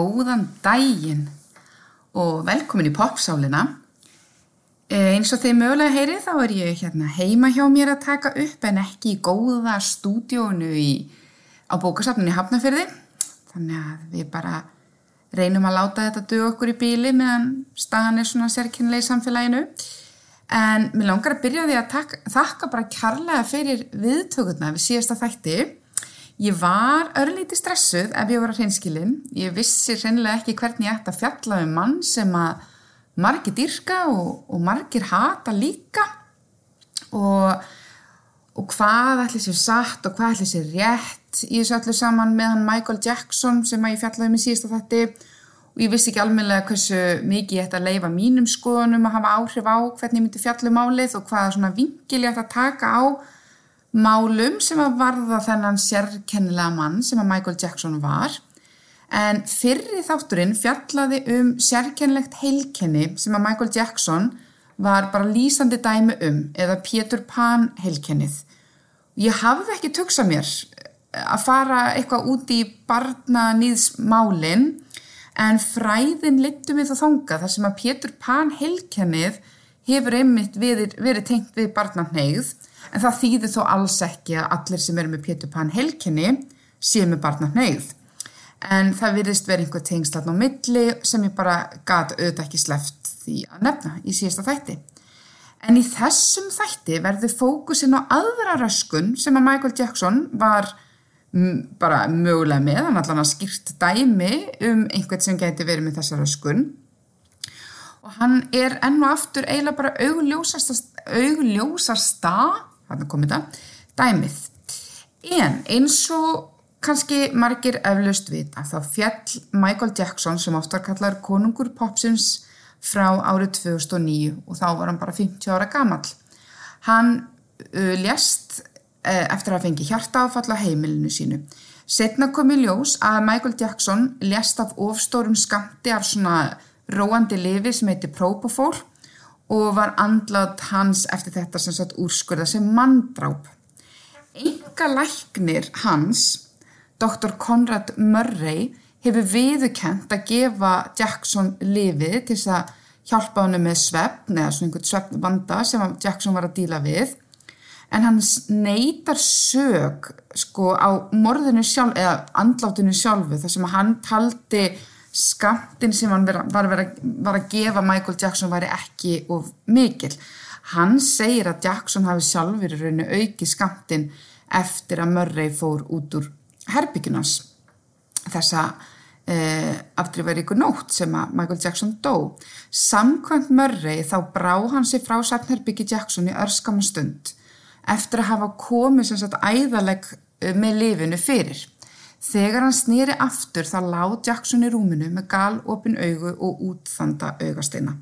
Góðan daginn og velkomin í popsálina. Eh, eins og þið mögulega heyrið þá er ég hérna heima hjá mér að taka upp en ekki í góða stúdíónu á bókasafninni Hafnafjörði. Þannig að við bara reynum að láta þetta dög okkur í bíli meðan staðan er svona sérkynlega í samfélaginu. En mér langar að byrja því að taka, þakka bara kærlega fyrir viðtökurna við síðasta þætti. Ég var örlíti stressuð ef ég var að hreinskilin. Ég vissi hreinlega ekki hvernig ég ætti að fjalla um mann sem að margir dyrka og, og margir hata líka. Og, og hvað ætli sér satt og hvað ætli sér rétt í þessu öllu saman með hann Michael Jackson sem að ég fjallaði með síðasta þætti. Og ég vissi ekki almenlega hversu mikið ég ætti að leifa mínum skoðunum að hafa áhrif á hvernig ég myndi fjalla um málið og hvaða svona vingil ég ætti að taka á málum sem að varða þennan sérkennilega mann sem að Michael Jackson var en fyrri þátturinn fjallaði um sérkennlegt heilkenni sem að Michael Jackson var bara lýsandi dæmi um eða Peter Pan heilkennið. Ég hafði ekki tugsað mér að fara eitthvað út í barnanýðsmálinn en fræðin littu mig þá þanga þar sem að Peter Pan heilkennið hefur einmitt verið, verið tengt við barnanhegð en það þýðir þó alls ekki að allir sem eru með Peter Pan heilkenni séu með barnanhegð en það virðist verið einhver tengslatn á milli sem ég bara gæti auðvitað ekki sleft því að nefna í síðasta þætti. En í þessum þætti verður fókusin á aðra röskun sem að Michael Jackson var bara mögulega með, hann allan að skýrt dæmi um einhvern sem geti verið með þessa röskun. Og hann er enn og aftur eiginlega bara augljósasta, augljósasta, hann komið það, dæmið. En eins og kannski margir eflaust vita þá fjall Michael Jackson sem oftar kallar konungur popsins frá árið 2009 og þá var hann bara 50 ára gammal. Hann lést eftir að fengi hjarta áfall á heimilinu sínu. Setna kom í ljós að Michael Jackson lést af ofstórum skamti af svona róandi lifi sem heiti Propofol og var andlað hans eftir þetta sem sagt úrskurða sem manndráp. Enga læknir hans Dr. Conrad Murray hefur viðukent að gefa Jackson lifið til þess að hjálpa hann með svefn eða svona einhvern svefnvanda sem Jackson var að díla við en hann neytar sög sko á morðinu sjálf eða andlátinu sjálfu þar sem hann taldi skamtin sem hann var, var, var, að gefa Michael Jackson væri ekki of mikil. Hann segir að Jackson hafi sjálfur í rauninu auki skamtin eftir að Murray fór út úr herbyggjunans þessa eh, afdrifaríku nótt sem að Michael Jackson dó. Samkvæmt Murray þá brá hann sér frá Safnherbyggi Jackson í örskaman stund eftir að hafa komið sem sagt æðaleg eh, með lifinu fyrir. Þegar hann snýri aftur þá lág Jackson í rúminu með gal, opin augu og útþanda augasteina.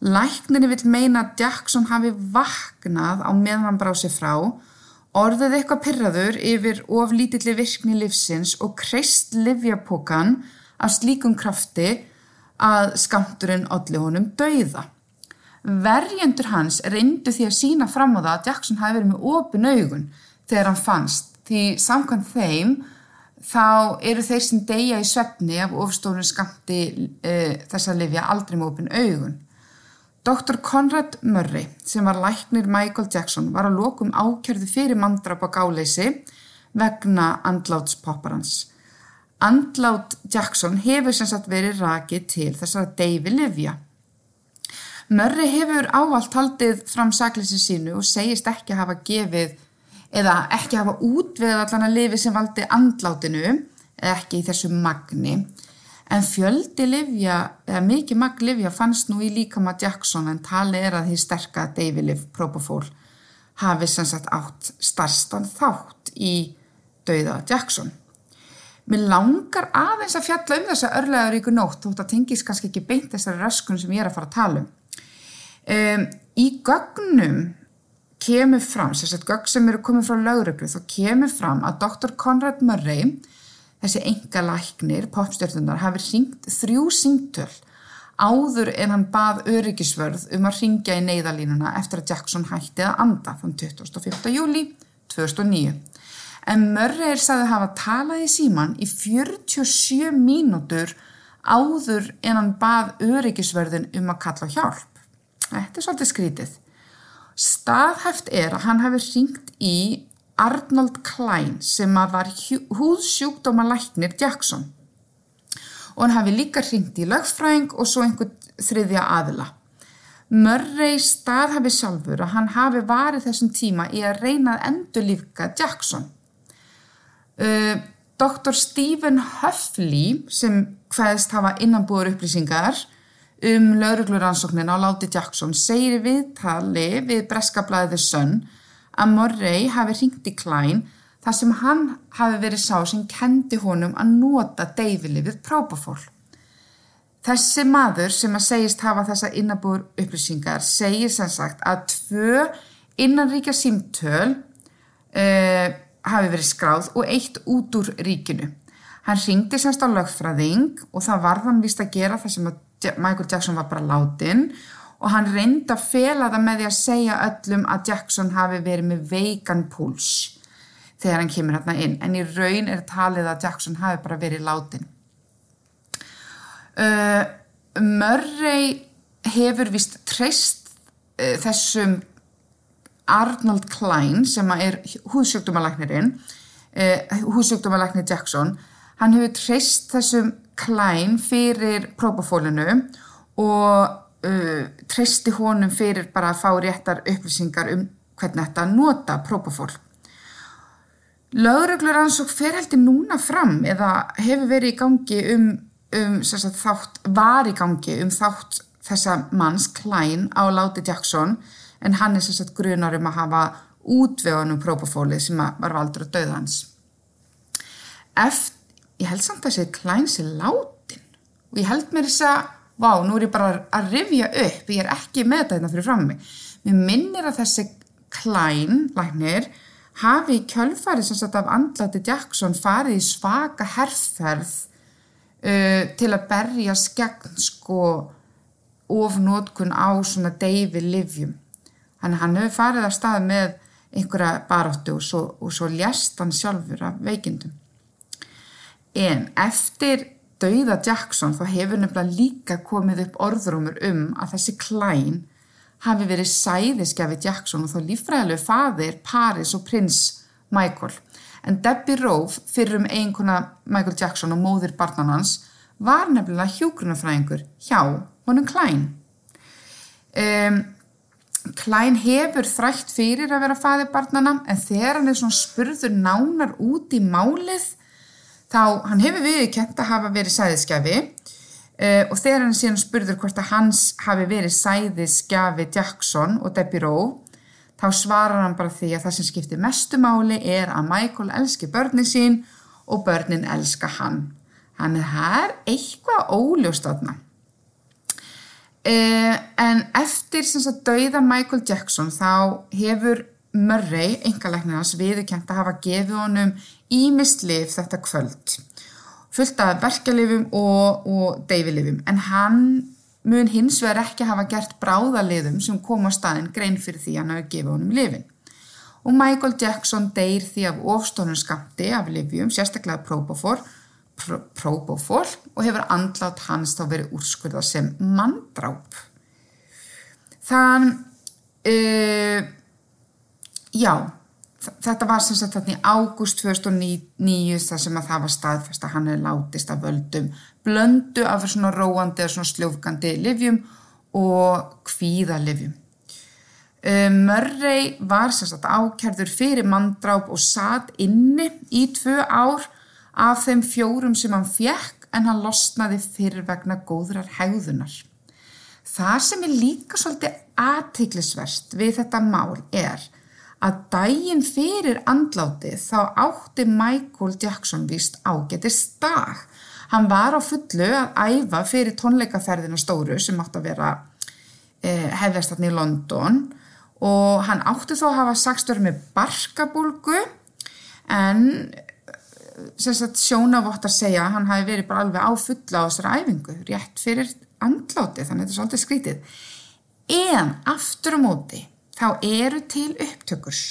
Lækninni vil meina að Jackson hafi vaknað á meðan hann brá sér frá Orðið eitthvað pyrraður yfir of lítilli virkni livsins og kreist livjapokan af slíkum krafti að skamturinn allir honum dauða. Verjendur hans reyndu því að sína fram á það að Jackson hafi verið með opin augun þegar hann fannst því samkvæmt þeim þá eru þeir sem deyja í svefni af ofstórun skamti e, þessa livja aldrei með opin augun. Dr. Conrad Murray sem var læknir Michael Jackson var að lokum ákjörðu fyrir mandrap á gáleysi vegna andlátspopparans. Andlát Jackson hefur sem sagt verið rakið til þessara deyfi livja. Murray hefur ávalt haldið fram sakleysi sínu og segist ekki að hafa gefið eða ekki hafa útveð allan að lifi sem valdi andlátinu ekki í þessu magni En fjöldi livja, eða mikið magg livja fannst nú í líkama Jackson en tali er að því sterka Davilif Propofól hafi sem sagt átt starfstan þátt í dauða Jackson. Mér langar aðeins að fjalla um þessa örlegaður ykkur nótt þótt að tengis kannski ekki beint þessari röskun sem ég er að fara að tala um. um í gögnum kemur fram, að gögn sem eru komið frá lögreglu, þá kemur fram að Dr. Conrad Murray þessi enga læknir, popstjórnunar, hafi ringt þrjú síngtöl áður en hann bað öryggisvörð um að ringja í neyðalínuna eftir að Jackson hætti að anda þann 25. júli 2009. en Murray er sagði að hafa talað í síman í 47 mínútur áður en hann bað öryggisverðin um að kalla hjálp. Þetta er svolítið skrítið. Staðhæft er að hann hefði ringt í Arnold Klein sem var húðsjúkdómalæknir Jackson og hann hefði líka ringt í lögfræðing og svo einhvern þriðja aðila. Murray staðhafi sjálfur að hann hafi varið þessum tíma í að reyna að endur lífka Jackson. Uh, Dr. Stephen Huffley sem hvaðist hafa innanbúður upplýsingar um laurugluransóknin á Láti Jackson segir viðtali við breskablaðið Sönn að Murray hafi ringt í Klein þar sem hann hafi verið sá sem kendi honum að nota deyfilifið próbafól. Þessi maður sem að segist hafa þessa innabúr upplýsingar segir sem sagt að tvö innanríkja símtöl uh, hafi verið skráð og eitt út úr ríkinu. Hann ringdi semst á lögfræðing og það var hann vist að gera það sem Michael Jackson var bara látin og hann reyndi að fela það með því að segja öllum að Jackson hafi verið með veikan púls þegar hann kemur hérna inn en í raun er talið að Jackson hafi bara verið látin. Uh, Murray hefur vist treyst uh, þessum Arnold Klein sem er húsjöktumalæknirinn, uh, húsjöktumalæknir Jackson, hann hefur treyst þessum Klein fyrir próbafólinu og treysti honum fyrir bara að fá réttar upplýsingar um hvernig þetta nota próbafól. Lögreglur ansók fer heldur núna fram eða hefur verið í gangi um um sagt, þátt var í gangi um þátt þessa manns Klein á Láti Jackson en hann er sagt, grunar um að hafa útvegunum próbafólið sem var valdur að döða hans. Eftir, ég held samt að þessi Klein sé látin og ég held mér þess að, vá, nú er ég bara að rifja upp, ég er ekki með þetta hérna fyrir frammi. Mér minnir að þessi Klein, læknir, hafi í kjölfarið sem sagt af andlati Jackson farið í svaka herrferð uh, til að berja skegn sko ofnótkun á svona deyfi livjum. Þannig hann hefur farið að stað með einhverja baróttu og svo, og svo lést hann sjálfur af veikindum. En eftir dauða Jackson þá hefur nefnilega líka komið upp orðrumur um að þessi klæn hafi verið sæðiskjafi Jackson og þá lífræðilegu faðir Paris og prins Michael en Debbie Rove fyrir um eiginkona Michael Jackson og móðir barnan hans var nefnilega hjógrunafræðingur hjá honum Klein. Um, Klein hefur þrætt fyrir að vera faðir barnana en þegar hann er svona spurður nánar út í málið þá hann hefur viðkent að hafa verið sæðiskjafi uh, og þegar hann síðan spurður hvort að hans hafi verið sæðiskjafi Jackson og Debbie Rove þá svarar hann bara því að það sem skiptir mestu máli er að Michael elski börnin sín og börnin elska hann. Þannig að það er eitthvað óljóst átna. Eh, en eftir sagt, dauða Michael Jackson þá hefur Murray, engalæknirnas, viðurkent að hafa gefið honum ímistlif þetta kvöld. Fullt af verkelifum og, og deyfilifum en hann mun hins vegar ekki hafa gert bráðaliðum sem kom á staðin grein fyrir því hann hafi gefið honum lifin. Og Michael Jackson deyr því af ofstónum skamti af livjum, sérstaklega Propofol, Pro, Propofol og hefur andlátt hans þá verið úrskurða sem manndráp. Þann, uh, já, þetta var sem sagt þarna í ágúst 2009 þar sem að það var staðfest að hann hefði látist af völdum blöndu af svona róandi eða svona sljófgandi livjum og kvíðalivjum. Um, Murray var sem sagt ákjærður fyrir manndráp og satt inni í tvö ár af þeim fjórum sem hann fjekk en hann losnaði fyrir vegna góðrar hegðunar. Það sem er líka svolítið aðtiklisverst við þetta mál er að dægin fyrir andlátið þá átti Michael Jackson vist ágetist dag. Hann var á fullu að æfa fyrir tónleikaferðina stóru sem átti að vera eh, hefðast þarna í London og hann átti þó að hafa sakstur með barkabúlgu en sjónavottar segja að hann hafi verið bara alveg á fulla á þessari æfingu rétt fyrir andlátið þannig að þetta er svolítið skrítið. En aftur á móti þá eru til upptökurs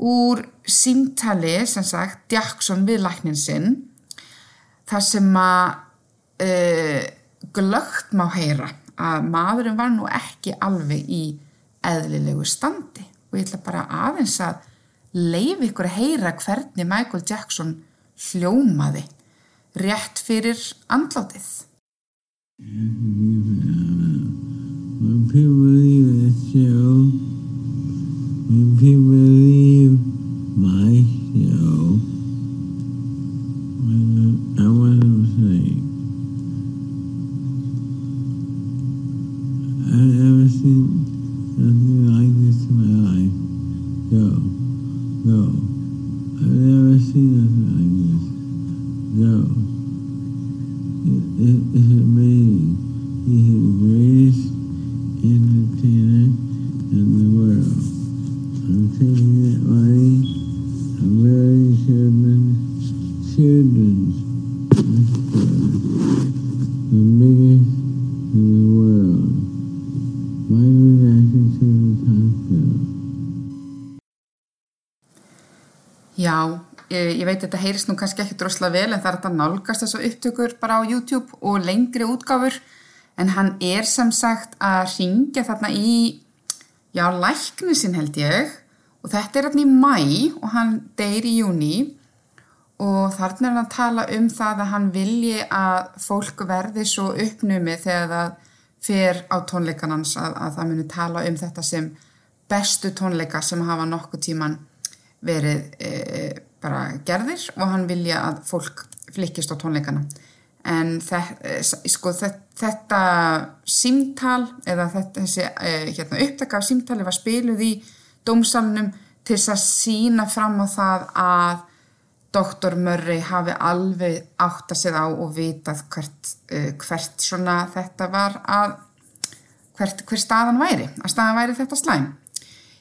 úr símtali sem sagt Jackson við læknin sinn þar sem að uh, glögt má heyra að maðurinn var nú ekki alveg í eðlilegu standi og ég ætla bara aðeins að leif ykkur að heyra hvernig Michael Jackson hljómaði rétt fyrir andlátið. When people leave the heyrist nú kannski ekki drosla vel en það er þetta nálgast þessu upptökur bara á YouTube og lengri útgáfur. En hann er sem sagt að ringja þarna í, já, lækni sinn held ég. Og þetta er þarna í mæ og hann deyr í júni og þarna er hann að tala um það að hann vilji að fólk verði svo uppnumið þegar það fer á tónleikanans að, að það muni tala um þetta sem bestu tónleika sem hafa nokkuð tíman verið e, bara gerðir og hann vilja að fólk flikkist á tónleikana en þe e, sko, þetta, símtal eða þetta, þessi e, hérna, upptaka af símtali var spiluð í dómsalunum til þess að sína fram á það að Dr. Murray hafi alveg átt að séð á og vitað hvert, uh, hvert svona þetta var að hvert, hver staðan væri, að staðan væri þetta slæm.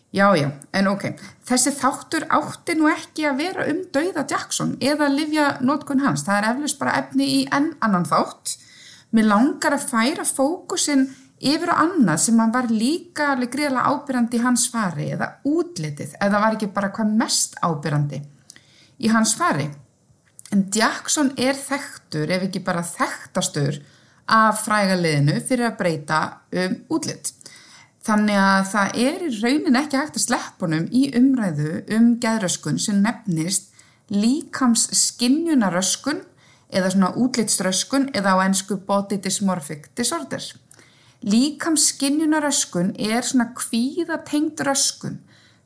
Já, já, en ok, þessi þáttur átti nú ekki að vera um dauða Jackson eða livja nótkun hans, það er eflust bara efni í enn annan þátt. Mér langar að færa fókusin yfir á annað sem hann var líka alveg greiðlega ábyrrandi í hans fari eða útlitið, eða var ekki bara hvað mest ábyrrandi í hans fari. En Jackson er þekktur, ef ekki bara þekktastur, af frægaliðinu fyrir að breyta um útlitt. Þannig að það er í raunin ekki hægt að sleppunum í umræðu um geðröskun sem nefnist líkams skinnjunaröskun eða svona útlitsröskun eða á ennsku body dysmorphic disorder. Líkams skinnjunaröskun er svona kvíðatengd röskun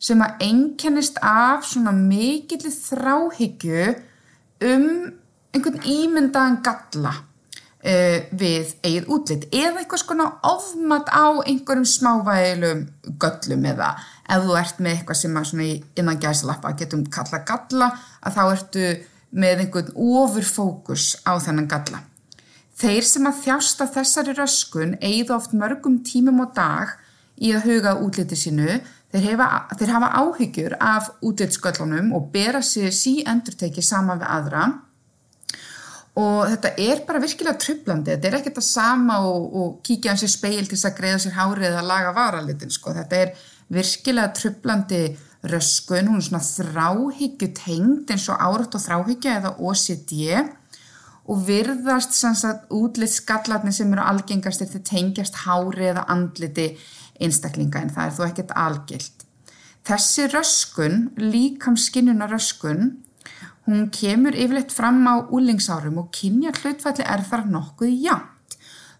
sem að einkennist af svona mikill þráhyggju um einhvern ímyndaðan galla við eigið útlitt eða eitthvað svona ofmat á einhverjum smávægilum göllum eða ef þú ert með eitthvað sem að innan gæslappa getum kalla galla að þá ertu með einhvern ofurfókus á þennan galla. Þeir sem að þjásta þessari röskun eigið oft mörgum tímum á dag í að huga útliti sínu Þeir, hefa, þeir hafa áhyggjur af útlitsköllunum og bera sér sí endurteki saman við aðra og þetta er bara virkilega trublandi, þetta er ekkert að sama og, og kíkja hans í speil til þess að greiða sér hárið eða laga varalitin sko, þetta er virkilega trublandi röskun, hún er svona þráhyggju tengd eins og árætt og þráhyggja eða OCD og virðast útlitsskallarnir sem eru algengastir til tengjast hári eða andliti einstaklinga en það er þó ekkert algilt. Þessi röskun, líkamskinnuna röskun, hún kemur yfirleitt fram á úlingsárum og kynja hlutfalli er þar nokkuð jæmt.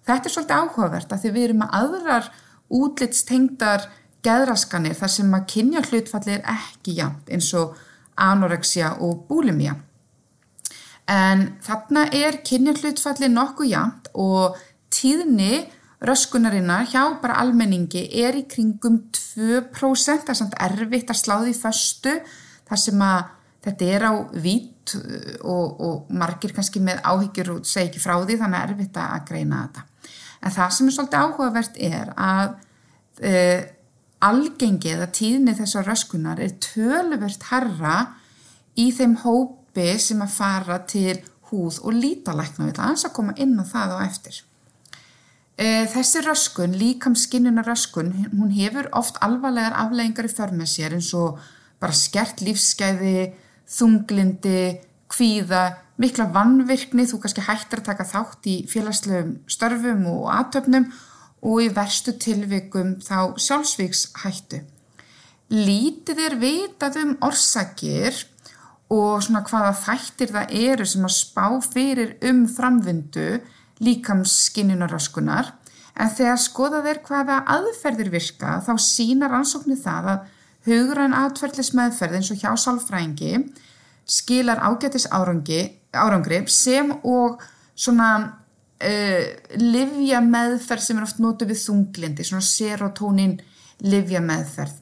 Þetta er svolítið áhugavert að því við erum með aðrar útlitstengdar geðraskanir þar sem að kynja hlutfalli er ekki jæmt eins og anorexia og búlimia. En þarna er kynja hlutfalli nokkuð jæmt og tíðni röskunarinnar hjá bara almenningi er í kringum 2%, það er samt erfitt að sláði föstu þar sem að þetta er á vít og, og margir kannski með áhyggjur og segja ekki frá því þannig að erfitt að greina þetta. En það sem er svolítið áhugavert er að e, algengi eða tíðni þessar röskunar er töluvert herra í þeim hópi sem að fara til húð og lítalækna við það, eins að koma inn á það á eftir. Þessi röskun, líkamskinnuna röskun, hún hefur oft alvarlegar afleggingar í för með sér eins og bara skert lífsgæði, þunglindi, kvíða, mikla vannvirkni, þú kannski hættir að taka þátt í félagslegum störfum og aðtöfnum og í verstu tilvikum þá sjálfsvíkshættu. Lítið er vitað um orsakir og svona hvaða þættir það eru sem að spá fyrir um framvindu líkamsskinnunaröskunar en þegar skoðað er hvaða aðferðir virka þá sínar ansóknir það að hugræn atverðlismeðferð eins og hjá sálfræðingi skilar ágætis árangri sem og svona uh, livja meðferð sem er oft nótu við þunglindi, svona serotonin livja meðferð.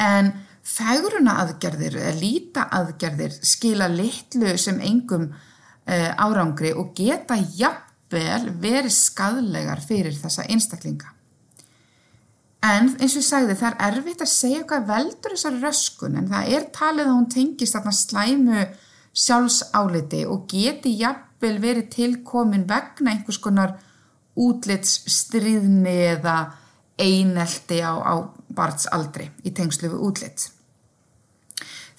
En fægruna aðgerðir, líta aðgerðir skila litlu sem engum uh, árangri og geta jafnvel verið skadlegar fyrir þessa einstaklinga. En eins og ég sagði það er erfitt að segja hvað veldur þessari röskun en það er talið að hún tengist þarna slæmu sjálfsáliti og geti jafnvel verið tilkomin vegna einhvers konar útlitsstríðni eða einelti á, á barnsaldri í tengslu við útlitt.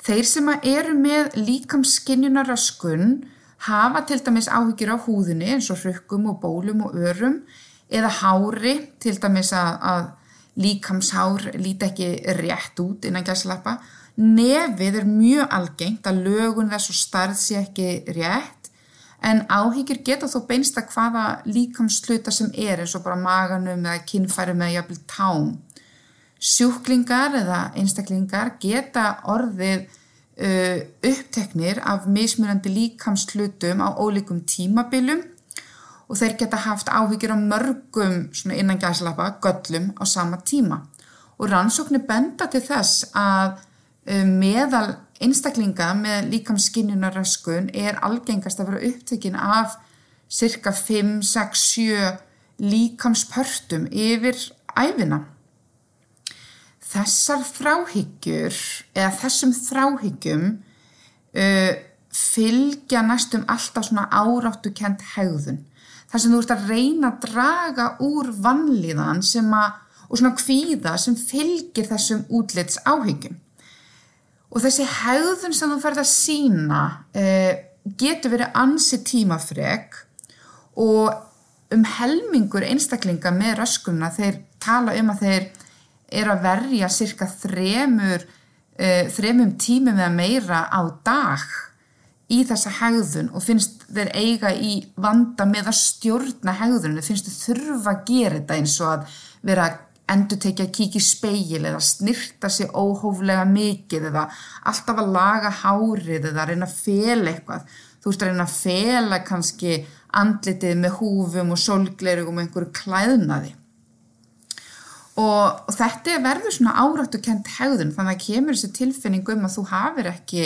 Þeir sem eru með líkamskinjunaröskun hafa til dæmis áhyggjur á húðinni eins og hrukkum og bólum og örum eða hári til dæmis að, að líkamshár líti ekki rétt út innan gæslappa. Nefið er mjög algengt að lögun þess og starð sé ekki rétt en áhyggjur geta þó beinst að hvaða líkamsluta sem er eins og bara maganum eða kinnfærum eða jafnvel tám. Sjúklingar eða einstaklingar geta orðið uh, uppteknir af mismunandi líkamslutum á ólíkum tímabilum og þeir geta haft áhyggjur á mörgum innan gæslappa göllum á sama tíma. Og rannsóknir benda til þess að um, meðal einstaklinga með líkamskinjunaröskun er algengast að vera upptökin af cirka 5, 6, 7 líkamspörtum yfir æfina. Þessar þráhyggjur eða þessum þráhyggjum uh, fylgja næstum alltaf svona áráttu kent hegðun þar sem þú ert að reyna að draga úr vannlíðan sem að, og svona kvíða sem fylgir þessum útlits áhyggjum. Og þessi hegðun sem þú færð að sína eh, getur verið ansi tímafreg og um helmingur einstaklinga með röskunna þeir tala um að þeir eru að verja cirka þremur, eh, þremum tímum eða meira á dag í þessa hegðun og finnst þeir eiga í vanda með að stjórna hegðun, þeir finnst þeir þurfa að gera þetta eins og að vera að endur tekja að kíkja í speil eða snirta sig óhóflega mikið eða alltaf að laga hárið eða reyna að fela eitthvað. Þú veist að reyna að fela kannski andlitið með húfum og solgleirugum og einhverju klæðnaði. Og, og þetta verður svona áráttu kent hegðun þannig að kemur þessi tilfinning um að þú hafir ekki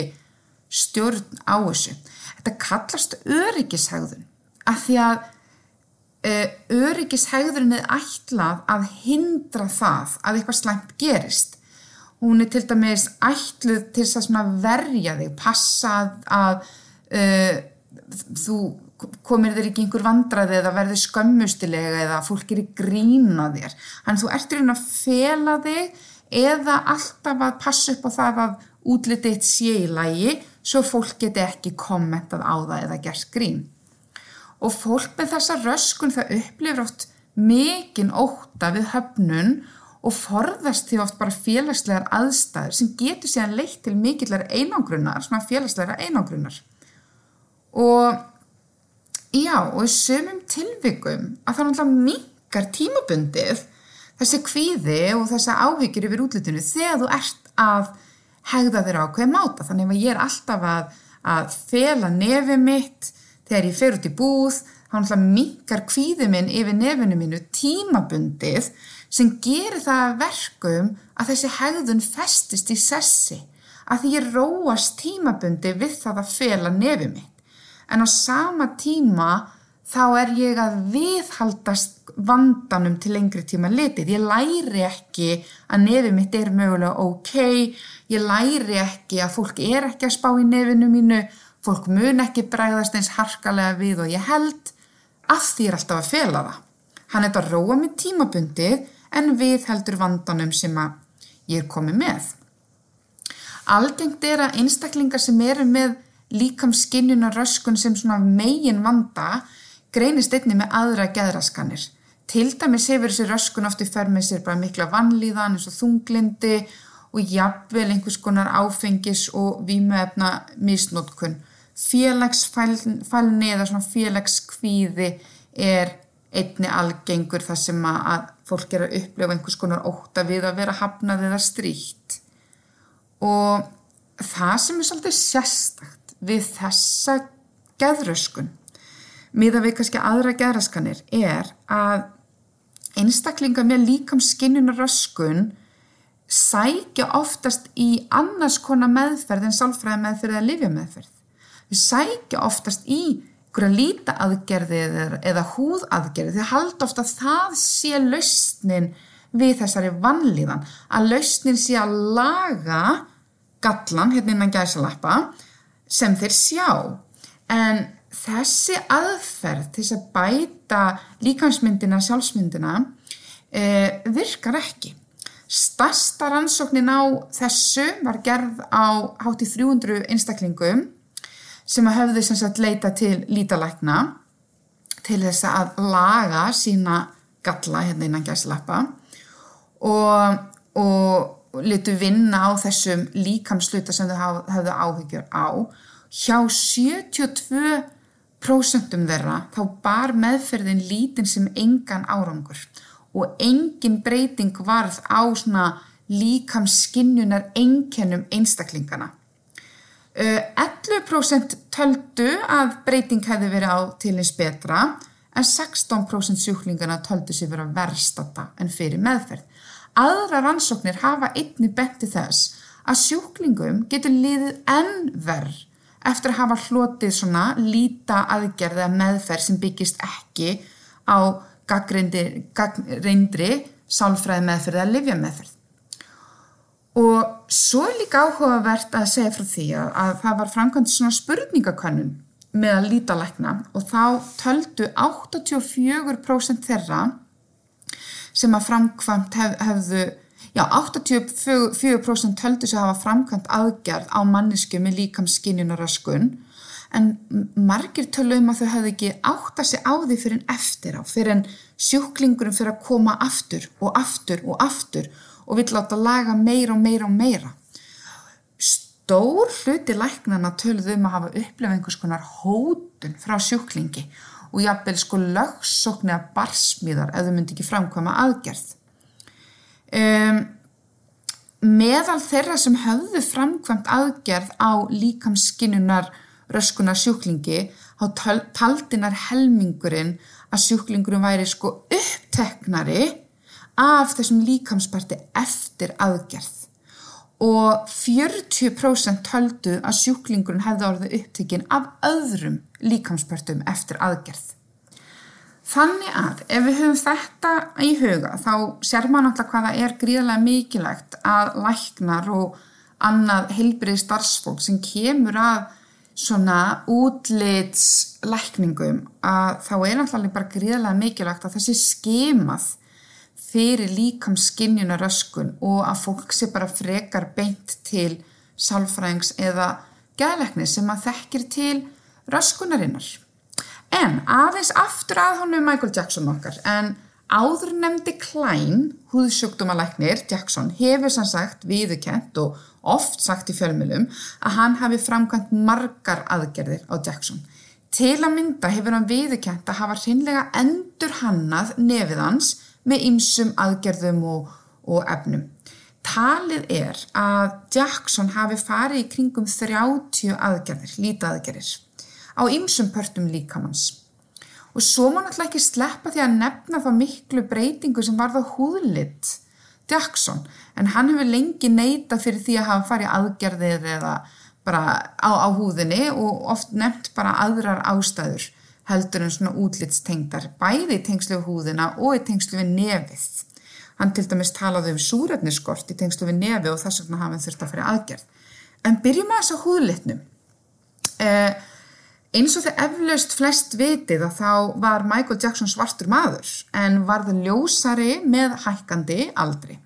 stjórn á þessu. Þetta kallast öryggishegðun af því að uh, öryggishegðun er ætlað að hindra það að eitthvað slæmt gerist. Hún er til dæmis ætluð til að verja þig, passa að uh, þú komir þér ekki einhver vandraði eða verður skömmustilega eða fólk er í grína þér. Þannig þú ert reyna að fela þig eða alltaf að passa upp á það að útlitið sé í lægi svo fólk geti ekki kommentað á það eða gert grín. Og fólk með þessa röskun það upplifir oft mikinn óta við höfnun og forðast því oft bara félagslegar aðstæður sem getur síðan leitt til mikillar einangrunnar, svona félagslegar einangrunnar. Og já, og í sömum tilvikum að það náttúrulega minkar tímabundið þessi kvíði og þessi áhyggjur yfir útlutinu þegar þú ert að hegða þeirra á hvað máta. Þannig að ég er alltaf að, að fela nefið mitt þegar ég fer út í búð, þá náttúrulega minkar kvíðið minn yfir nefinu mínu tímabundið sem gerir það verkum að þessi hegðun festist í sessi, að því ég róast tímabundi við það að fela nefið mitt. En á sama tíma þá er ég að viðhaldast vandanum til lengri tíma litið. Ég læri ekki að nefið mitt er mögulega ok, ég læri ekki að fólk er ekki að spá í nefinu mínu, fólk mun ekki bregðast eins harkalega við og ég held að því er alltaf að fela það. Hann er að róa mig tímabundið en við heldur vandanum sem að ég er komið með. Algengt er að einstaklingar sem eru með líkamskinnuna röskun sem svona megin vanda greinist einni með aðra geðraskanir. Til dæmis hefur þessi röskun ofti fer með sér bara mikla vannlíðan eins og þunglindi og jafnvel einhvers konar áfengis og vímuefna misnótkun. Félagsfælni eða svona félagskvíði er einni algengur þar sem að fólk er að upplifa einhvers konar óta við að vera hafnað eða stríkt. Og það sem er svolítið sérstakt við þessa geðröskun, miða við kannski aðra geðraskanir, er að einstaklingar með líkam skinnunaröskun sækja oftast í annars konar meðferð en sálfræði meðferð eða livja meðferð. Við sækja oftast í einhverja líta aðgerði eða, eða húð aðgerði því að halda ofta að það sé lausnin við þessari vannlíðan að lausnin sé að laga gallan hérna innan gæsalappa sem þeir sjá. En þessi aðferð til að bæta líkansmyndina sjálfsmyndina eh, virkar ekki stasta rannsóknin á þessu var gerð á hátti 300 einstaklingum sem að höfðu sem sagt leita til lítalækna til þess að laga sína galla hérna innan gæslappa og, og litu vinna á þessum líkamsluta sem þau hafðu áhyggjur á. Hjá 72% þeirra þá bar meðferðin lítin sem engan árangur og engin breyting varð á svona líkamskinjunar enkennum einstaklingana. 11% töldu að breyting hefði verið á til eins betra en 16% sjúklingana töldu sér vera verstata en fyrir meðferð. Aðra rannsóknir hafa einni benti þess að sjúklingum getur liðið enn verð eftir að hafa hlotið svona líta aðgerð eða meðferð sem byggist ekki á gagreindri sálfræði meðferð eða livja meðferð. Og svo er líka áhugavert að segja frá því að, að það var framkvæmt svona spurningakönnun með að líta lækna og þá töldu 84% þeirra sem að framkvæmt hef, hefðu, já 84% töldu sem hafa framkvæmt aðgerð á mannisku með líkamskinjunaröskun en margir tölum um að þau hefðu ekki átt að sé á því fyrir en eftir á, fyrir en sjúklingurum fyrir að koma aftur og aftur og aftur og vill láta laga meira og meira og meira. Stór hluti læknana töluðu um að hafa upplefað einhvers konar hótun frá sjúklingi og jáfnvel sko lögsókn eða barsmíðar ef þau myndi ekki framkvæma aðgerð. Um, meðal þeirra sem höfðu framkvæmt aðgerð á líkamskinnunar röskunar sjúklingi þá taldinar helmingurinn að sjúklingurinn væri sko uppteknari af þessum líkamsparti eftir aðgerð og 40% töldu að sjúklingurinn hefði orðið upptikinn af öðrum líkamspartum eftir aðgerð. Þannig að ef við höfum þetta í huga þá sér maður náttúrulega hvaða er gríðarlega mikilvægt að læknar og annað heilbrið starfsfólk sem kemur að svona útlitslækningum að þá er náttúrulega bara gríðarlega mikilvægt að þessi skemað fyrir líkamskinnjuna röskun og að fólk sé bara frekar beint til sálfræðings eða gæðleikni sem að þekkir til röskunarinnar. En aðeins aftur að honum Michael Jackson okkar, en áður nefndi Klein, húðsjúkdómalæknir Jackson, hefur sann sagt viðukent og oft sagt í fjölmjölum að hann hafi framkvæmt margar aðgerðir á Jackson. Til að mynda hefur hann viðukent að hafa hreinlega endur hannað nefið hans með ymsum aðgerðum og, og efnum. Talið er að Jackson hafi farið í kringum 30 aðgerðir, lítaðgerðir, á ymsum pörtum líkamanns. Og svo má náttúrulega ekki sleppa því að nefna þá miklu breytingu sem var þá húðlitt Jackson, en hann hefur lengi neita fyrir því að hafa farið aðgerðir eða bara á, á húðinni og oft nefnt bara aðrar ástæður heldur en svona útlitstengdar, bæði í tengslu við húðina og í tengslu við nefið. Hann til dæmis talaði um súrefniskort í tengslu við nefi og þess vegna hafði þurft að fyrir aðgerð. En byrjum að þess að húðlitnum. Eh, eins og þegar eflaust flest vitið að þá var Michael Jackson svartur maður en varði ljósari með hækkandi aldri.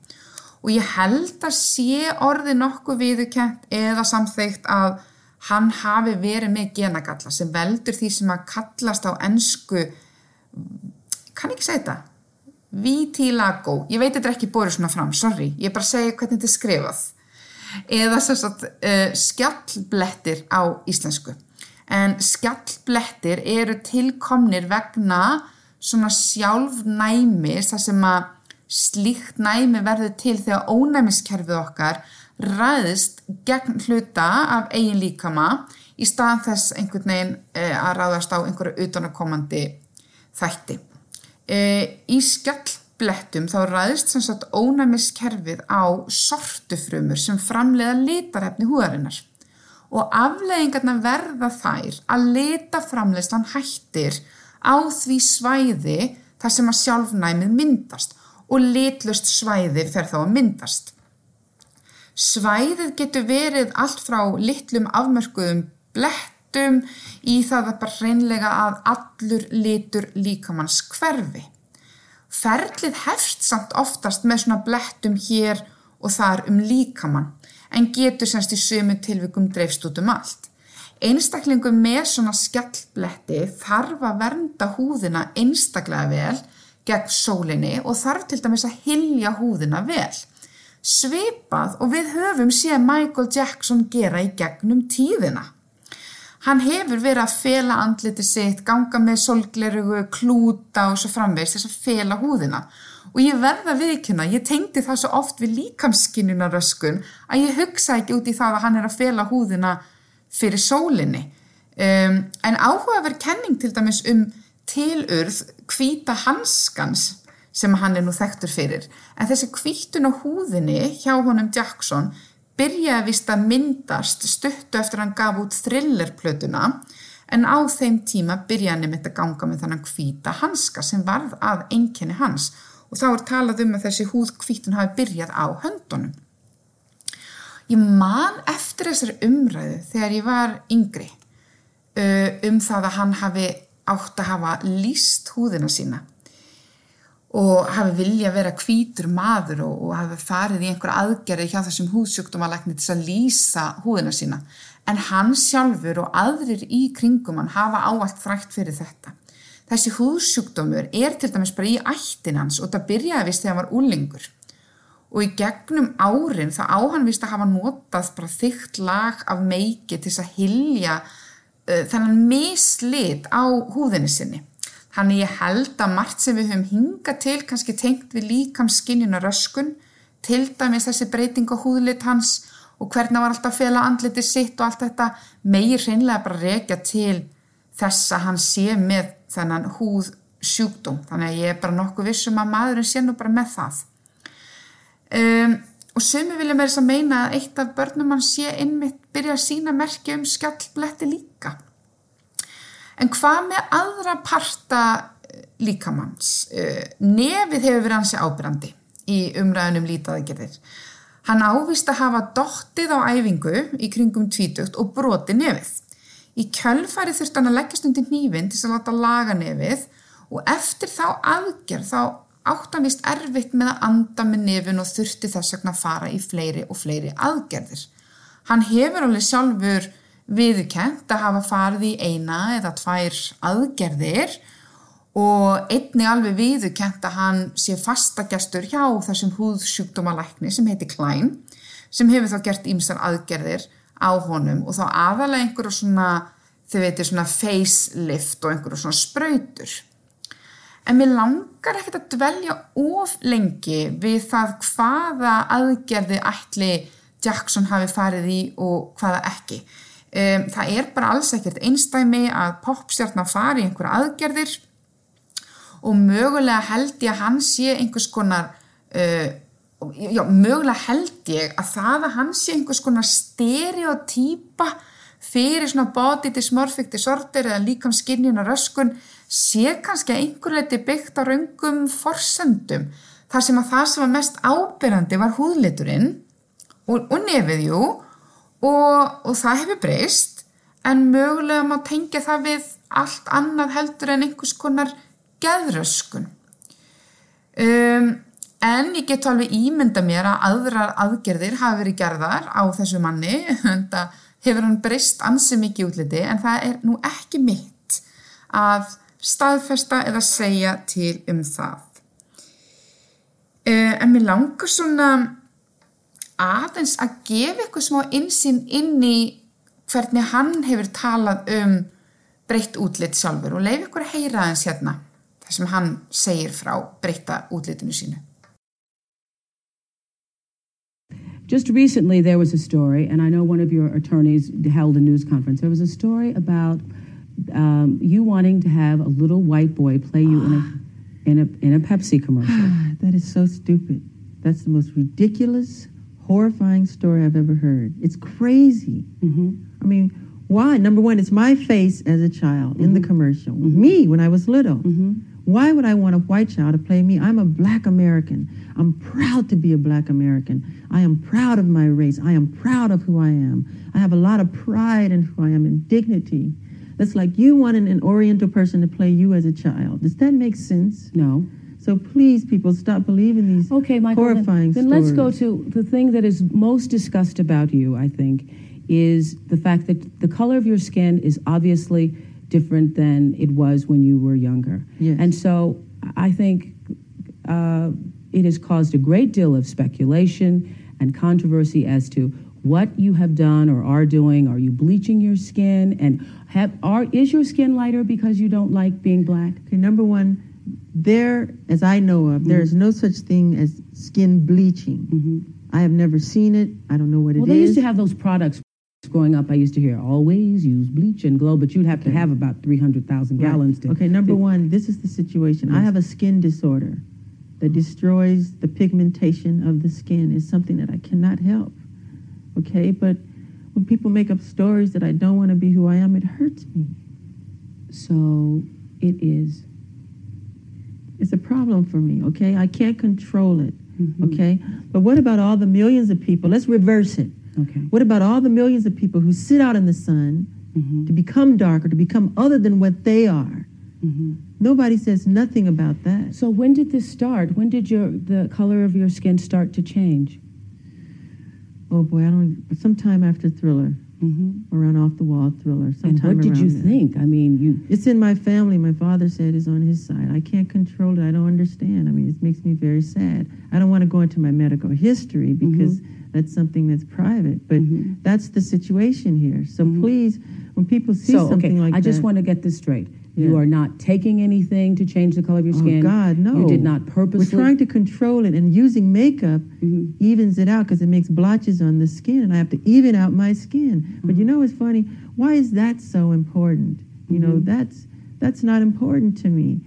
og ég held að sé orði nokkuð viðurkent eða samþygt að hann hafi verið með genagalla sem veldur því sem að kallast á ennsku kann ekki segja þetta? Vitilago, ég veit þetta ekki bórið svona fram, sorry, ég bara segja hvernig þetta er skrifað. Eða sagt uh, skjallblettir á íslensku en skjallblettir eru tilkomnir vegna svona sjálfnæmis þar sem að slíkt næmi verður til þegar ónæmiskerfið okkar ræðist gegn hluta af eigin líkama í staðan þess einhvern veginn uh, að ráðast á einhverju utanakomandi þætti. Uh, í skjallblettum þá ræðist sem sagt ónæmiskerfið á sortufrumur sem framleiða litarefni húðarinnar og afleggingarna verða þær að lita framleyslan hættir á því svæði þar sem að sjálfnæmið myndast og litlust svæði fer þá að myndast. Svæðið getur verið allt frá litlum afmörkuðum blettum í það að bara reynlega að allur litur líkamanns hverfi. Ferlið hefst samt oftast með svona blettum hér og þar um líkamann en getur semst í sömu tilvikum dreifst út um allt. Einstaklingum með svona skjallbletti þarf að vernda húðina einstaklega vel gegn sólinni og þarf til dæmis að hilja húðina vel. Svipað og við höfum séð Michael Jackson gera í gegnum tíðina. Hann hefur verið að fela andliti sitt, ganga með solglerugu, klúta og svo framvegs þess að fela húðina og ég verða viðkynna, ég tengdi það svo oft við líkamskinnunaröskun að ég hugsa ekki út í það að hann er að fela húðina fyrir sólinni. Um, en áhugaverð kenning til dæmis um tilurð kvíta hanskans sem hann er nú þekktur fyrir. En þessi kvítun á húðinni hjá honum Jackson byrjaði vist að myndast stuttu eftir hann gaf út thrillerplötuna en á þeim tíma byrjaði hann með þetta ganga með þannan kvíta hanska sem varð að enginni hans og þá er talað um að þessi húðkvítun hafi byrjað á höndunum. Ég man eftir þessari umræðu þegar ég var yngri um það að hann hafi átt að hafa líst húðina sína og hafi vilja að vera kvítur maður og, og hafi farið í einhverja aðgerði hjá þessum húðsjúkdómalækni til að lýsa húðina sína. En hann sjálfur og aðrir í kringum hann hafa áallt frækt fyrir þetta. Þessi húðsjúkdómur er til dæmis bara í ættin hans og það byrjaði vist þegar hann var úlingur. Og í gegnum árin þá á hann vist að hafa notað bara þygt lag af meiki til þess að hilja uh, þennan mislit á húðinni sinni. Þannig ég held að margt sem við höfum hingað til kannski tengt við líkamskinnina röskun, til dæmis þessi breyting á húðlit hans og hvernig var alltaf fela andliti sitt og allt þetta meir hreinlega bara rekja til þess að hann sé með þennan húð sjúkdóm. Þannig að ég er bara nokkuð vissum að maðurinn sé nú bara með það. Um, og sumi vilja með þess að meina að eitt af börnum hann sé innmitt byrja að sína merki um skjallbletti líka. En hvað með aðra parta líkamanns? Nefið hefur verið hansi ábyrrandi í umræðunum lítaðagerðir. Hann ávist að hafa dottið á æfingu í kringum tvítugt og broti nefið. Í kjölfari þurft hann að leggjast undir nývinn til að láta laga nefið og eftir þá aðgerð þá átt hann vist erfitt með að anda með nefin og þurfti þess vegna að fara í fleiri og fleiri aðgerðir. Hann hefur alveg sjálfur viðkent að hafa farið í eina eða tvær aðgerðir og einni alveg viðkent að hann sé fastagestur hjá þessum húðsjúkdómalækni sem heiti Klein sem hefur þá gert ímsar aðgerðir á honum og þá aðalega einhverju svona, þau veitir svona facelift og einhverju svona spröytur. En mér langar ekkert að dvelja of lengi við það hvaða aðgerði ætli Jackson hafi farið í og hvaða ekki. Um, það er bara alls ekkert einstæmi að popstjarnar fari í einhverja aðgerðir og mögulega held ég að hann sé einhvers konar, uh, já mögulega held ég að það að hann sé einhvers konar stereotýpa fyrir svona body dysmorphic disorder eða líkam skinnjuna röskun sé kannski að einhver leiti byggt á raungum forsendum þar sem að það sem var mest ábyrjandi var húðliturinn og, og nefiðjú og, og það hefur breyst en mögulega má tengja það við allt annað heldur en einhvers konar geðröskun. Um, En ég get alveg ímynda mér að aðrar aðgerðir hafi verið gerðar á þessu manni, þetta hefur hann breyst ansi mikið útliti en það er nú ekki mitt að staðfesta eða segja til um það. Uh, en mér langar svona aðeins að gefa eitthvað smá insinn inn í hvernig hann hefur talað um breytt útlit sjálfur og leif ykkur að heyra aðeins hérna þar sem hann segir frá breytta útlitinu sínu. Just recently, there was a story, and I know one of your attorneys held a news conference. There was a story about um, you wanting to have a little white boy play you in a in a in a Pepsi commercial. that is so stupid. That's the most ridiculous, horrifying story I've ever heard. It's crazy. hmm I mean, why? Number one, it's my face as a child in the commercial. Me when I was little. Why would I want a white child to play me? I'm a black American. I'm proud to be a black American. I am proud of my race. I am proud of who I am. I have a lot of pride in who I am and dignity. That's like you wanting an Oriental person to play you as a child. Does that make sense? No. So please, people, stop believing these Okay, Michael. then- horrifying then, let's go to the thing that is most discussed about you. I think is the fact that the color of your skin is obviously different than it was when you were younger. Yes. And so I think uh, it has caused a great deal of speculation and controversy as to what you have done or are doing. Are you bleaching your skin? And have are is your skin lighter because you don't like being black? Okay, number one, there, as I know of, there is no such thing as skin bleaching. I have never seen it. I don't know what it is. Well, they used to have those products growing up. I used to hear always use bleach and glow, but you'd have to have about 300,000 Right. gallons to. Okay, number to- one, this is the situation. I have a skin disorder that destroys the pigmentation of the skin. It's something that I cannot help. Okay, but when people make up stories that I don't want to be who I am, it hurts me. So it is. It's a problem for me, okay? I can't control it, Mm-hmm. okay? But what about all the millions of people? Let's reverse it. Okay. What about all the millions of people who sit out in the sun Mm-hmm. to become darker, to become other than what they are? Mm-hmm. Nobody says nothing about that. So when did this start? When did your the color of your skin start to change? Oh boy, I don't. Sometime after Thriller, Mm-hmm. around Off the Wall Thriller. And Sometime what did you there. think? I mean, you. It's in my family. My father said is on his side. I can't control it. I don't understand. I mean, it makes me very sad. I don't want to go into my medical history because that's something that's private. But Mhm. that's the situation here. So please, when people see So something okay, like I just want to get this straight. You are not taking anything to change the color of your skin. Oh skin. God, no! You did not purposely. We're trying to control it, and using makeup Mhm. evens it out because it makes blotches on the skin, and I have to even out my skin. But you know what's funny? Why is that so important? You know, that's that's not important to me.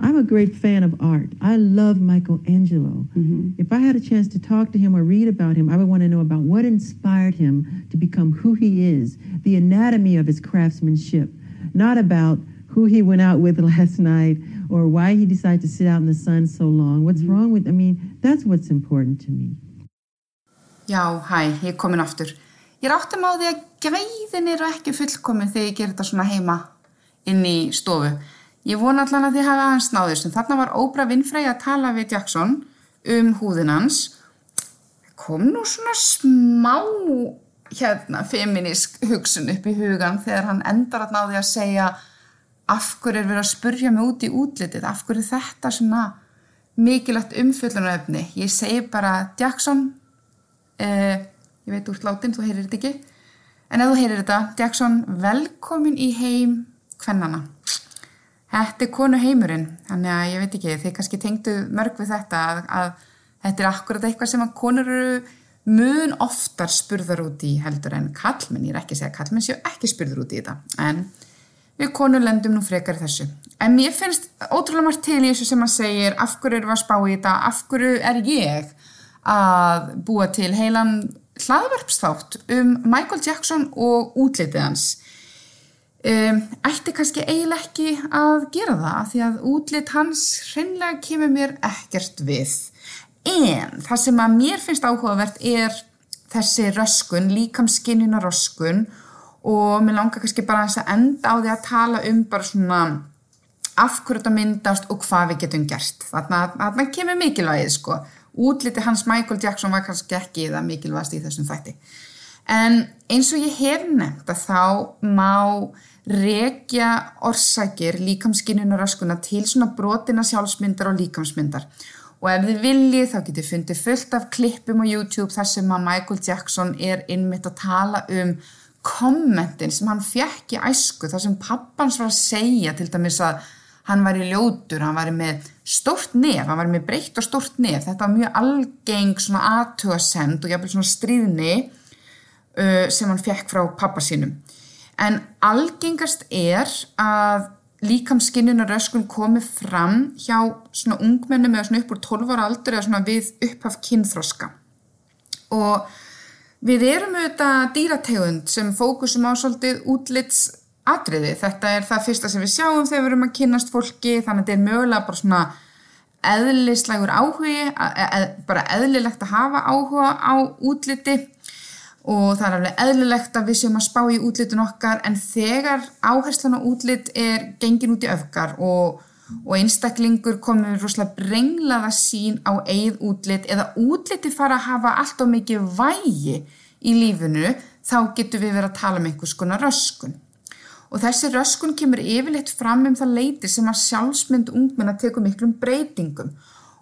I'm a great fan of art. I love Michelangelo. Mhm. If I had a chance to talk to him or read about him, I would want to know about what inspired him to become who he is, the anatomy of his craftsmanship, not about who he went out with last night or why he decided to sit out in the sun so long. What's wrong with, I mean, that's what's important to me. Já, hæ, ég er komin aftur. Ég er áttum á því að gæðin eru ekki fullkomin þegar ég ger þetta svona heima inn í stofu. Ég vona allan að þið hafa aðeins náðist. Þarna var Oprah Winfrey að tala við Jackson um húðin hans. Kom nú svona smá hérna feminisk hugsun upp í hugan þegar hann endar að náði að segja af hverju er verið að spurja mig út í útlitið, af hverju er þetta svona mikilvægt umfjöllunaröfni. Ég segi bara Jackson, uh, ég veit úr látin, þú heyrir þetta ekki, en ef þú heyrir þetta, Jackson, velkomin í heim kvennana. Þetta er konu heimurinn, þannig að ég veit ekki, þið kannski tengdu mörg við þetta að, að þetta er akkurat eitthvað sem að konur eru mun oftar spurðar út í heldur en kallmenn, ég er ekki að segja kallmenn séu ekki spurður út í þetta, en við konur lendum nú frekar þessu. En mér finnst ótrúlega margt til í þessu sem að segir af hverju við að spá í þetta, af hverju er ég að búa til heilan hlaðvarpsþátt um Michael Jackson og útlitið hans. Ætti kannski eiginlega ekki að gera það því að útlit hans hreinlega kemur mér ekkert við. En það sem að mér finnst áhugavert er þessi röskun, líkamskinnina röskun og mér langar kannski bara að enda á því að tala um bara svona af hverju þetta myndast og hvað við getum gert. Þarna, þarna kemur mikilvægið sko útliti hans Michael Jackson var kannski ekki það mikilvægast í þessum þætti. En eins og ég hef nefnt að þá má rekja orsakir líkamskinninu raskuna til svona brotina sjálfsmyndar og líkamsmyndar. Og ef þið viljið þá getið fundið fullt af klippum á YouTube þar sem að Michael Jackson er innmitt að tala um kommentin sem hann fjekk í æsku þar sem pappans var að segja til dæmis að hann var í ljótur, hann var með stort nef, hann var með breytt og stort nef, þetta var mjög algeng svona aðtöðasend og jáfnveg svona stríðni sem hann fekk frá pappa sínum. En algengast er að líkamskinnunaröskun komi fram hjá svona ungmennum eða svona upp úr 12 ára aldur eða svona við upphaf kynþroska. Og við erum auðvitað dýrategund sem fókusum á svolítið útlits atriði. Þetta er það fyrsta sem við sjáum þegar við erum að kynast fólki þannig að þetta er mögulega bara svona eðlislegur áhugi, eð, bara eðlilegt að hafa áhuga á útliti og það er alveg eðlilegt að við séum að spá í útlitun okkar en þegar áherslan á útlit er gengin út í öfgar og, og einstaklingur komið rosalega brenglaða sín á eigð útlit eða útliti fara að hafa allt of mikið vægi í lífinu þá getur við verið að tala um einhvers konar röskun. Og þessi röskun kemur yfirleitt fram um það leiti sem að sjálfsmynd ungmenna tekur miklum breytingum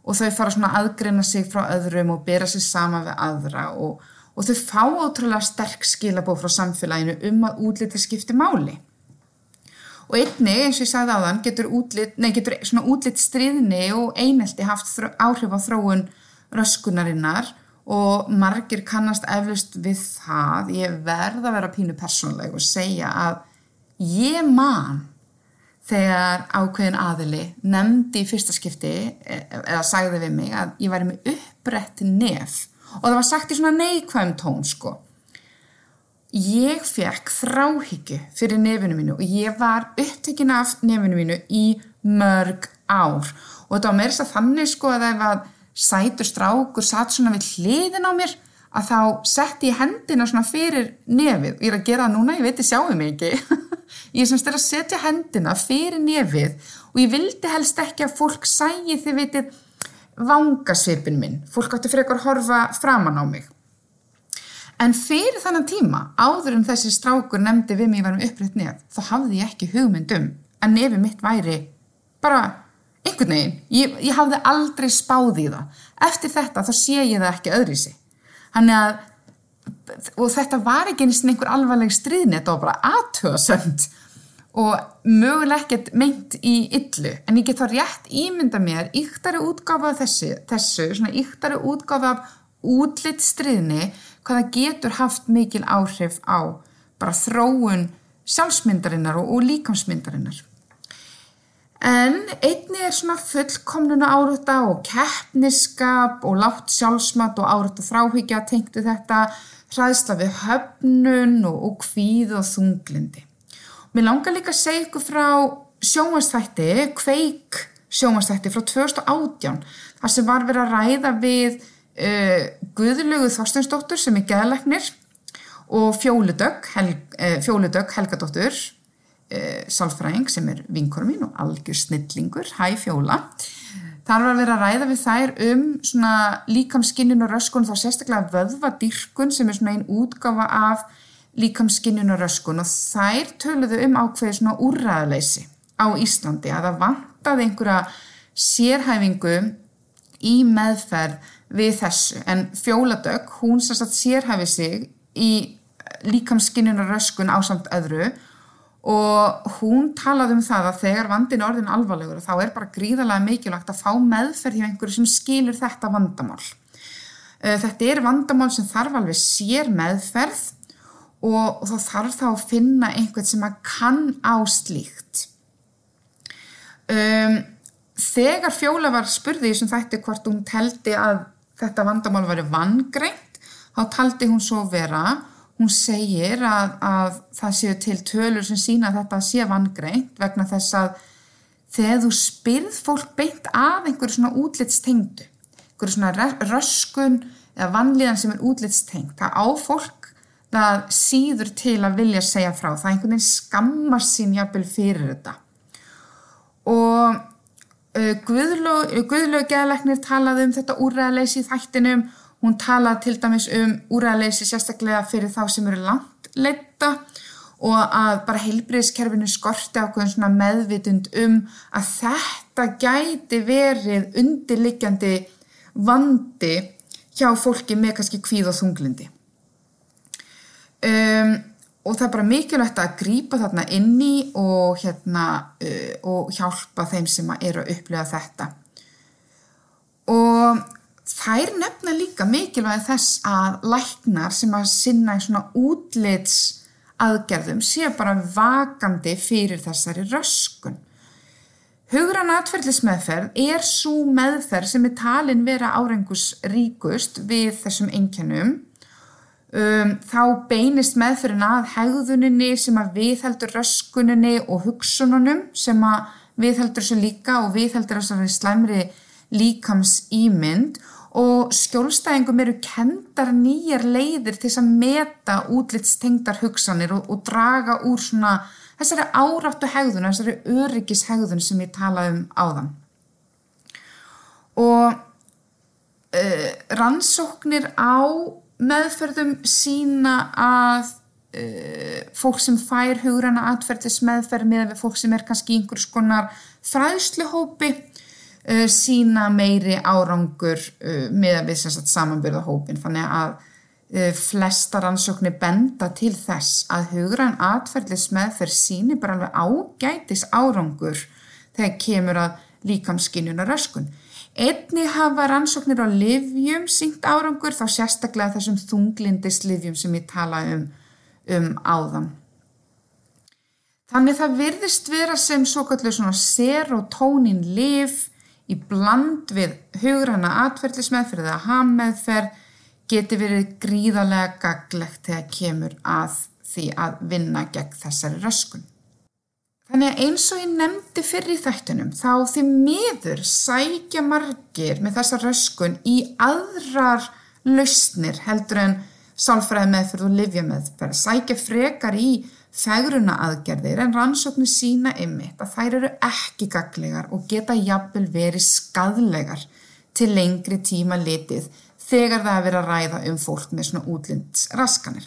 og þau fara svona að aðgreina sig frá öðrum og bera sig sama við aðra og, og þau fá ótrúlega sterk skilabóð frá samfélaginu um að útliti skipti máli. Og einni, eins og ég sagði á þann, getur útlit, nei, getur svona útlit stríðni og einelti haft áhrif á þróun röskunarinnar og margir kannast eflust við það. Ég verða að vera pínu persónleg og segja að Ég man þegar ákveðin aðili nefndi í fyrsta skipti eða sagði við mig að ég væri með upprætt nef og það var sagt í svona neikvæm tón sko. Ég fekk þráhyggju fyrir nefinu mínu og ég var upptekinn af nefinu mínu í mörg ár. Og þetta var meira þess að þannig sko að það var sætur strákur satt svona við hliðin á mér að þá setti ég hendina svona fyrir nefið. Ég er að gera það núna, ég veit ég sjáum ekki. Ég semst er að setja hendina fyrir nefið og ég vildi helst ekki að fólk sægi þið veitir vangasvipin minn. Fólk átti frekar horfa framann á mig. En fyrir þannan tíma áður en þessi strákur nefndi við mig með upprætt nef þá hafði ég ekki hugmyndum að nefið mitt væri bara einhvern veginn, ég, ég hafði aldrei spáð í það. Eftir þetta þá sé ég það ekki öðri sig hann er að og þetta var ekki eins og einhver alvarleg stríðni, þetta var bara aðtöðsönd og möguleg ekkert meint í yllu en ég get þá rétt ímynda mér yktari útgáfa þessu, þessu svona yktari útgáfa af útlitt stríðni hvaða getur haft mikil áhrif á bara þróun sjálfsmyndarinnar og, og líkamsmyndarinnar en einni er svona fullkomnuna árutta og keppniskap og látt sjálfsmat og árutta þráhyggja tengtu þetta hraðsla við höfnun og, og kvíð og þunglindi. Mér langar líka að segja ykkur frá sjónvastætti, kveik sjónvastætti frá 2018 þar sem var verið að ræða við uh, Guðlögu Þorsteinsdóttur sem er geðleiknir og Fjóludögg Hel, uh, Fjóludögg Helgadóttur uh, Salfræng sem er vinkorum mín og algjör snillingur, hæ Fjóla. Þar var að vera að ræða við þær um svona líkamskinnun og röskun þá sérstaklega vöðvadýrkun sem er svona einn útgafa af líkamskinnun og þær töluðu um ákveði svona úrraðleysi á Íslandi að það vantaði einhverja sérhæfingu í meðferð við þessu en Fjóladögg hún sérstaklega sérhæfi sig í líkamskinnun og röskun á samt öðru og hún talaði um það að þegar vandin orðin alvarlegur þá er bara gríðarlega mikilvægt að fá meðferð hjá einhverju sem skilur þetta vandamál. Eh, þetta er vandamál sem þarf alveg sér meðferð og, og þá þarf þá að finna einhvern sem að kann á slíkt. Um, þegar Fjóla var spurðið sem þætti hvort hún teldi að þetta vandamál væri vangreint þá taldi hún svo vera Hún segir að, að það séu til tölur sem sína að þetta sé vangreint vegna þess að þegar þú spyrð fólk beint af einhverju svona útlitstengdu, einhverju svona röskun eða vanlíðan sem er útlitstengt, það á fólk það síður til að vilja segja frá, það er einhvern veginn skammar sín jafnvel fyrir þetta. Og Guðlaug geðleiknir talaði um þetta úræðaleysi í þættinum, hún talaði til dæmis um úræðaleysi sérstaklega fyrir þá sem eru langt leita og að bara heilbriðskerfinu skorti ákveðin svona meðvitund um að þetta gæti verið undirliggjandi vandi hjá fólki með kannski kvíð og þunglindi. Um, og það er bara mikilvægt að grýpa þarna inni og, hérna, uh, og hjálpa þeim sem eru að upplega þetta. Og þær nefna líka mikilvægi þess að læknar sem að sinna í svona útlits aðgerðum séu bara vakandi fyrir þessari röskun. Hugran atferðlismeðferð er svo meðferð sem er talin vera árengusríkust við þessum engjannum Um, þá beinist meðferðin að hegðuninni sem að viðheldur röskuninni og hugsununum sem að viðheldur þessu líka og viðheldur þessari slæmri líkams ímynd og skjólstæðingum eru kendar nýjar leiðir til að meta útlitstengdar hugsanir og, og draga úr svona þessari áráttu hegðun, þessari öryggis hegðun sem ég talaði um áðan. Og uh, rannsóknir á meðferðum sína að uh, fólk sem fær hugurana atferðis meðferð með við fólk sem er kannski einhvers konar fræðsluhópi uh, sína meiri árangur uh, með við sagt, samanbyrðahópin þannig að flesta rannsóknir benda til þess að huguran atferðis meðferð síni bara alveg ágætis árangur þegar kemur að líkamskinjuna röskun Einni hafa rannsóknir á livjum syngt árangur þá sérstaklega þessum þunglindis livjum sem ég tala um, um áðan. Þannig það virðist vera sem svo kallu serotonin liv í bland við hugranna atverðlismeðferð eða hammeðferð geti verið gríðarlega gaglegt þegar kemur að því að vinna gegn þessari röskun. Þannig að eins og ég nefndi fyrir í þættunum þá því miður sækja margir með þessa röskun í aðrar lausnir heldur en sálfræði meðferð og livja meðferð. Sækja frekar í fegruna aðgerðir en rannsóknu sína ymmit að þær eru ekki gaglegar og geta jafnvel verið skadlegar til lengri tíma litið þegar það er verið að ræða um fólk með svona útlindsraskanir.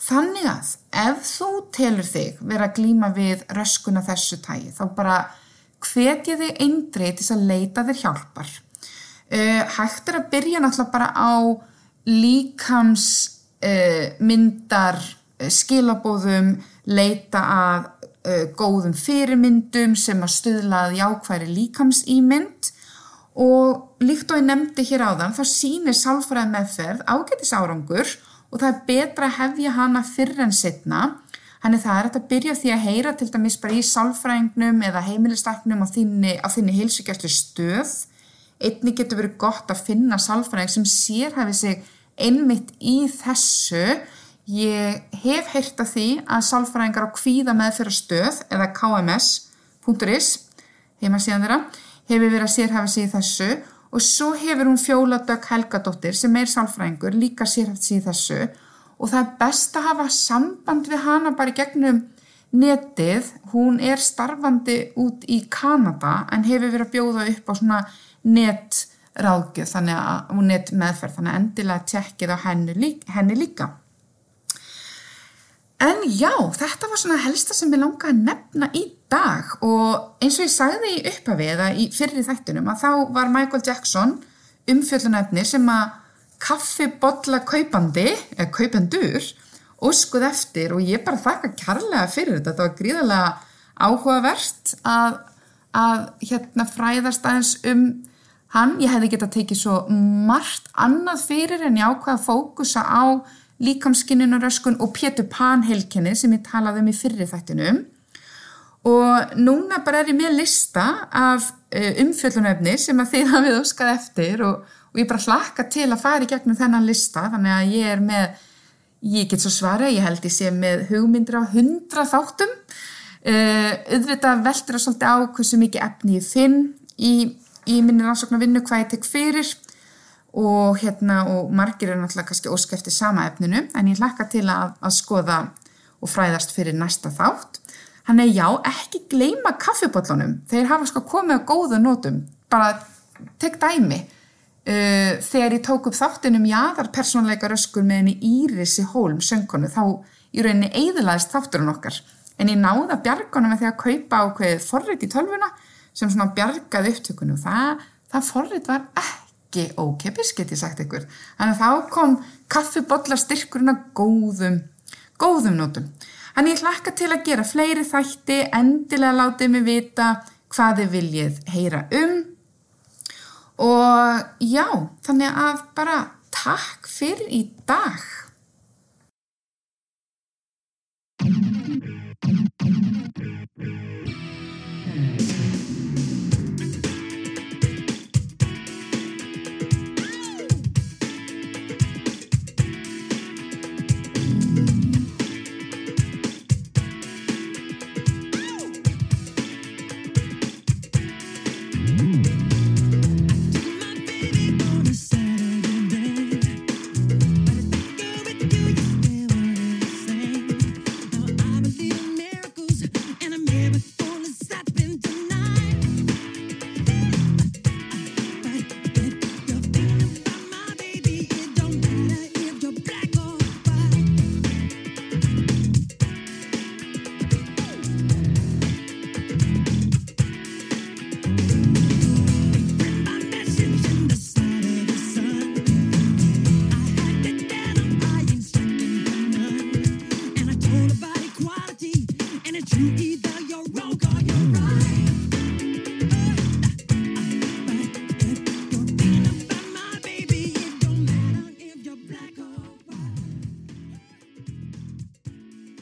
Þannig að ef þú telur þig vera að glíma við röskuna þessu tægi þá bara hvetja þig eindrið til að leita þér hjálpar. Uh, hægt er að byrja náttúrulega bara á líkamsmyndar, uh, uh, skilabóðum, leita að góðum fyrirmyndum sem að stuðlaði ákværi líkamsýmynd og líkt og ég nefndi hér á þann þá sínir sálfræð meðferð ágætis árangur og það er betra að hefja hana fyrr en setna. Þannig það er að byrja því að heyra til dæmis bara í sálfræðingnum eða heimilistaknum á þinni, þinni heilsugjastlu stöð. Einni getur verið gott að finna sálfræðing sem sérhæfi sig einmitt í þessu. Ég hef heyrt að því að sálfræðingar á kvíða meðfyrir stöð eða kms.is heima síðan þeirra hefur verið að sérhæfi sig í þessu og svo hefur hún fjóladögg Helgadóttir sem er sálfræðingur líka sérhæft síð þessu. Og það er best að hafa samband við hana bara í gegnum netið, hún er starfandi út í Kanada en hefur verið að bjóða upp á svona netráðgjöð þannig að hún net meðferð þannig að endilega tjekkið á henni, líka, henni líka. En já, þetta var svona helsta sem ég langaði að nefna í dag og eins og ég sagði í upphafið eða í fyrir þættunum að þá var Michael Jackson umfjöllunæfni sem að kaffibotla kaupandi, eða kaupendur, óskuð eftir og ég bara þakka kærlega fyrir þetta. Þetta var gríðarlega áhugavert að, að hérna fræðast aðeins um hann. Ég hefði gett að tekið svo margt annað fyrir en ég ákvaða að fókusa á líkamskinnunaröskun og Pétur Pan heilkenni sem ég talaði um í fyrri þættinum og núna bara er ég með lista af uh, umfjöllunöfni sem að þið hafið óskað eftir og, og ég bara hlakka til að fara í gegnum þennan lista. Þannig að ég er með, ég get svo svara, ég held ég sé með hugmyndir á hundra þáttum. Uh, auðvitað veldur að svolítið á hversu mikið efni ég finn í, í minni rannsóknar vinnu hvað ég tek fyrir. Og hérna og margir er náttúrulega kannski óskæfti sama efninu en ég hlakka til að, að skoða og fræðast fyrir næsta þátt Þannig já, ekki gleyma kaffibóllunum. Þeir hafa sko komið á góðu nótum. Bara tek dæmi. Uh, þegar ég tók upp þáttunum jáðar persónleika röskur með henni Írisi Hólm söngkonu þá í rauninni eiðlaðist þátturinn okkar en ég bjarga hana með því að kaupa ákveðið forrið í tölvuna sem svona bjargaði upptökunum það, það forrið var ekki ókepis get ég sagt ykkur þannig að þá kom kaffibotla styrkurinn að góðum góðum nótum þannig ég hlakka til að gera fleiri þætti endilega látið mig vita hvað þið viljið heyra um og já, þannig að bara takk fyrir í dag.